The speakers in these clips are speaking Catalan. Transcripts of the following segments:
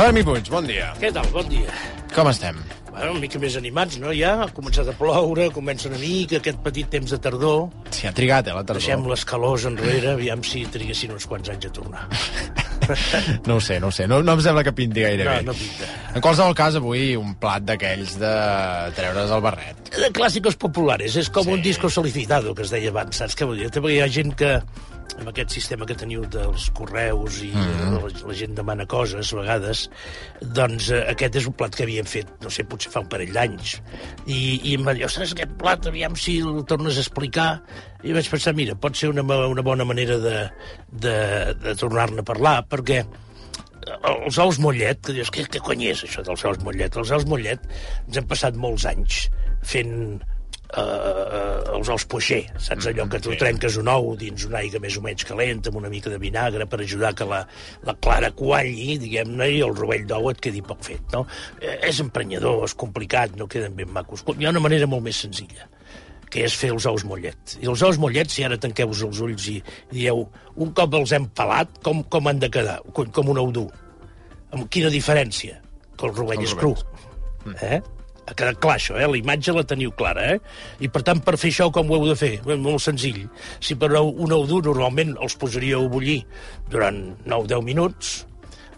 Fermi Puig, bon dia. Què tal? Bon dia. Com estem? Bueno, una mica més animats, no? Ja ha començat a ploure, comença una mica aquest petit temps de tardor. Si ha trigat, eh, la tardor. Deixem les calors enrere, aviam si triguessin uns quants anys a tornar. No ho sé, no ho sé. No, no em sembla que pinti gaire No, bé. no pinta. En qualsevol cas, avui un plat d'aquells de treure's el barret. De clàssicos populares, és com Sí. sí. un disco solicitado, que es deia abans, saps què vull dir? Hi ha gent que, amb aquest sistema que teniu dels correus i mm. la, la gent demana coses, a vegades, doncs eh, aquest és un plat que havíem fet, no sé, potser fa un parell d'anys. I, I em va dir, ostres, aquest plat, aviam si el tornes a explicar. I vaig pensar, mira, pot ser una, una bona manera de, de, de tornar-ne a parlar, perquè els ous mollet, que dius, què, què cony és això dels ous mollet? Els ous mollet ens hem passat molts anys fent eh, els ous poixer, saps allò que tu sí. trenques un ou dins una aigua més o menys calenta amb una mica de vinagre per ajudar que la, la clara qualli, diguem-ne, i el rovell d'ou et quedi poc fet, no? Eh, és emprenyador, és complicat, no queden ben macos. Hi ha una manera molt més senzilla que és fer els ous mollet. I els ous mollet, si ara tanqueu els ulls i dieu, un cop els hem pelat, com, com han de quedar? Com, com un ou dur. Amb quina diferència? Que el rovell El és cru. Eh? Ha quedat clar, això, eh? La imatge la teniu clara, eh? I, per tant, per fer això, com ho heu de fer? Bé, Molt senzill. Si per un ou dur normalment els posaríeu a bullir durant 9-10 minuts,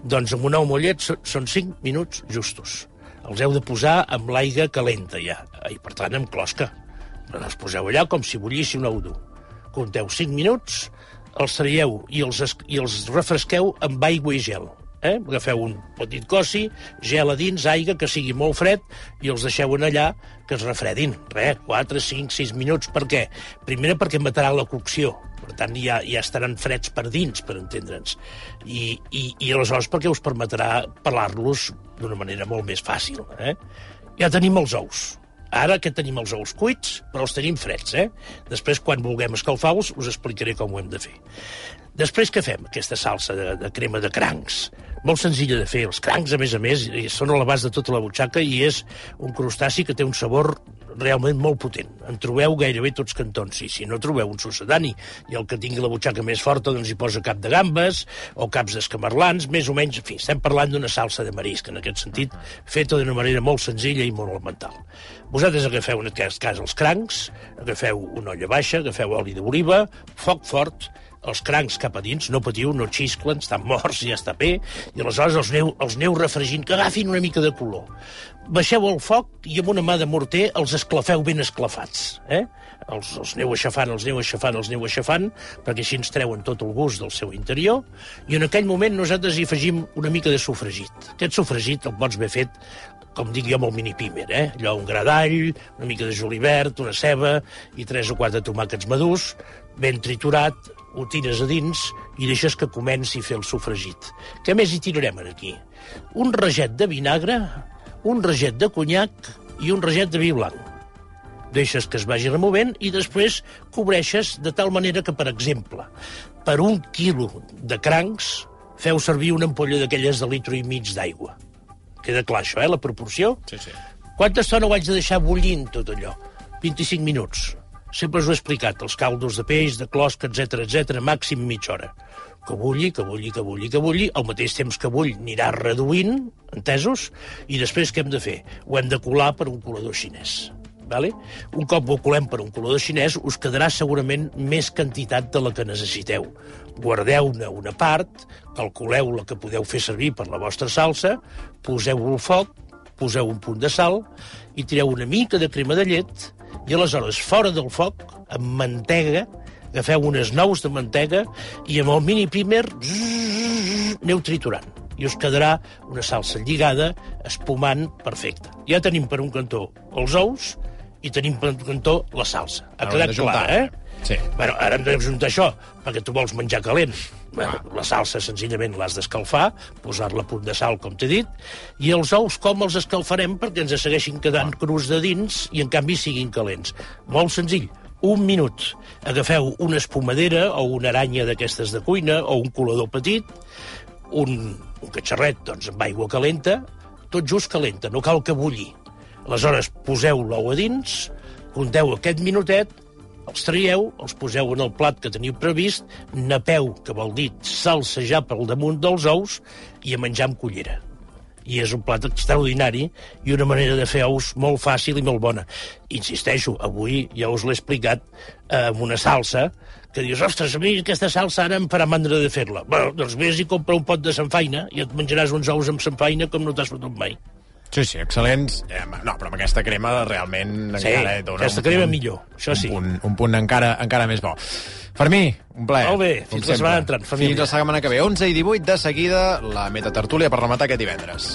doncs amb un ou mollet són 5 minuts justos. Els heu de posar amb l'aigua calenta, ja. I, per tant, amb closca. Però els poseu allà com si bullissi un ou dur. Compteu 5 minuts, els traieu i els, i els refresqueu amb aigua i gel. Eh? Agafeu un petit cossi, gel a dins, aigua, que sigui molt fred, i els deixeu en allà que es refredin. Res, 4, 5, 6 minuts. Per què? Primer perquè matarà la cocció. Per tant, ja, ja estaran freds per dins, per entendre'ns. I, i, I aleshores perquè us permetrà pelar-los d'una manera molt més fàcil. Eh? Ja tenim els ous. Ara que tenim els ous cuits, però els tenim freds, eh? Després, quan vulguem escalfar-los, us explicaré com ho hem de fer. Després què fem? Aquesta salsa de, de crema de crancs. Molt senzilla de fer. Els crancs, a més a més, són a l'abast de tota la butxaca i és un crustaci que té un sabor realment molt potent. En trobeu gairebé tots cantons. I si no trobeu un sucedani i el que tingui la butxaca més forta doncs hi posa cap de gambes o caps d'escamarlans, més o menys, en fi, estem parlant d'una salsa de marisc, en aquest sentit, feta d'una manera molt senzilla i molt elemental. Vosaltres agafeu, en aquest cas, els crancs, agafeu una olla baixa, agafeu oli d'oliva, foc fort, els crancs cap a dins, no patiu, no xisclen, estan morts, ja està bé, i aleshores els neu, els neu refregint, que agafin una mica de color. Baixeu el foc i amb una mà de morter els esclafeu ben esclafats. Eh? Els, els neu aixafant, els neu aixafant, els neu aixafant, perquè així ens treuen tot el gust del seu interior, i en aquell moment nosaltres hi afegim una mica de sofregit. Aquest sofregit el pots haver fet com dic jo, amb el mini pimer, eh? Allò, un gra d'all, una mica de julivert, una ceba i tres o quatre tomàquets madurs, ben triturat, ho tires a dins i deixes que comenci a fer el sofregit. Què més hi tirarem aquí? Un raget de vinagre, un raget de conyac i un raget de vi blanc. Deixes que es vagi removent i després cobreixes de tal manera que, per exemple, per un quilo de crancs feu servir una ampolla d'aquelles de litro i mig d'aigua. Queda clar això, eh, la proporció? Sí, sí. Quanta estona ho haig de deixar bullint, tot allò? 25 minuts. Sempre us ho he explicat, els caldos de peix, de closca, etc etc, màxim mitja hora. Que bulli, que bulli, que bulli, que bulli, al mateix temps que bull anirà reduint, entesos? I després què hem de fer? Ho hem de colar per un colador xinès. Vale? Un cop ho colem per un colador xinès, us quedarà segurament més quantitat de la que necessiteu. Guardeu-ne una part, calculeu la que podeu fer servir per la vostra salsa, poseu-ho al foc, poseu un punt de sal i tireu una mica de crema de llet i aleshores fora del foc, amb mantega, agafeu unes nous de mantega i amb el mini primer zzz, aneu triturant i us quedarà una salsa lligada, espumant, perfecta. Ja tenim per un cantó els ous i tenim per cantó la salsa. Ha Haurem quedat clar, eh? Sí. Bueno, ara hem de juntar això, perquè tu vols menjar calent. Bueno, la salsa senzillament l'has d'escalfar, posar-la a punt de sal, com t'he dit, i els ous com els escalfarem perquè ens segueixin quedant crus de dins i en canvi siguin calents. Molt senzill, un minut. Agafeu una espumadera o una aranya d'aquestes de cuina o un colador petit, un, un catxarret doncs, amb aigua calenta, tot just calenta, no cal que bulli. Aleshores, poseu l'ou a dins, compteu aquest minutet, els traieu, els poseu en el plat que teniu previst, napeu, que vol dir salsejar pel damunt dels ous, i a menjar amb cullera. I és un plat extraordinari i una manera de fer ous molt fàcil i molt bona. Insisteixo, avui ja us l'he explicat eh, amb una salsa que dius, ostres, a mi aquesta salsa ara em farà mandra de fer-la. Bueno, doncs vés i compra un pot de samfaina i et menjaràs uns ous amb samfaina com no t'has fotut mai. Sí, sí, excel·lents. Eh, no, però amb aquesta crema realment Sí, encara dona aquesta un crema punt, millor, això sí. Un punt, un punt encara, encara més bo. Fermí, un plaer. Molt bé, fins la setmana entrant, família. Fins la setmana que ve. 11 i 18, de seguida, la metatertúlia per rematar aquest divendres.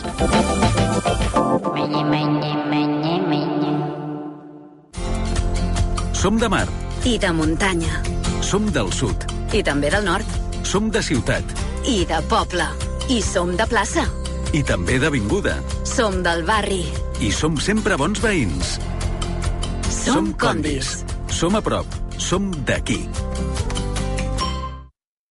Menye, menye, menye, menye. Som de mar, I de muntanya. som del sud, I també del nord. som de ciutat I de poble. I som de plaça. i també d'avinguda. Som del barri. I som sempre bons veïns. Som condis. Som a prop. Som d'aquí.